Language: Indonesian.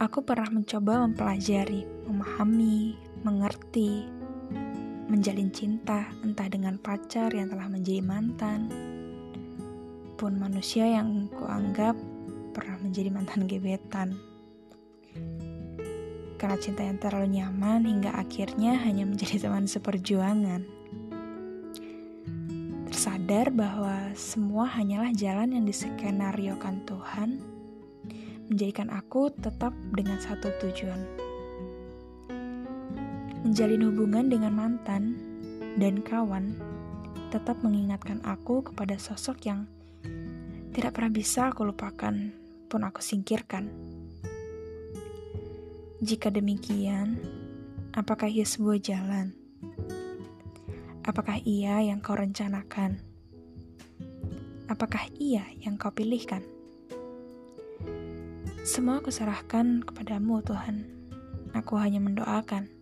Aku pernah mencoba mempelajari, memahami, mengerti, menjalin cinta, entah dengan pacar yang telah menjadi mantan, pun manusia yang kuanggap pernah menjadi mantan gebetan. Karena cinta yang terlalu nyaman hingga akhirnya hanya menjadi teman seperjuangan. Tersadar bahwa semua hanyalah jalan yang diskenariokan Tuhan menjadikan aku tetap dengan satu tujuan. Menjalin hubungan dengan mantan dan kawan tetap mengingatkan aku kepada sosok yang tidak pernah bisa aku lupakan pun aku singkirkan. Jika demikian, apakah ia sebuah jalan? Apakah ia yang kau rencanakan? Apakah ia yang kau pilihkan? Semua aku serahkan kepadamu Tuhan. Aku hanya mendoakan.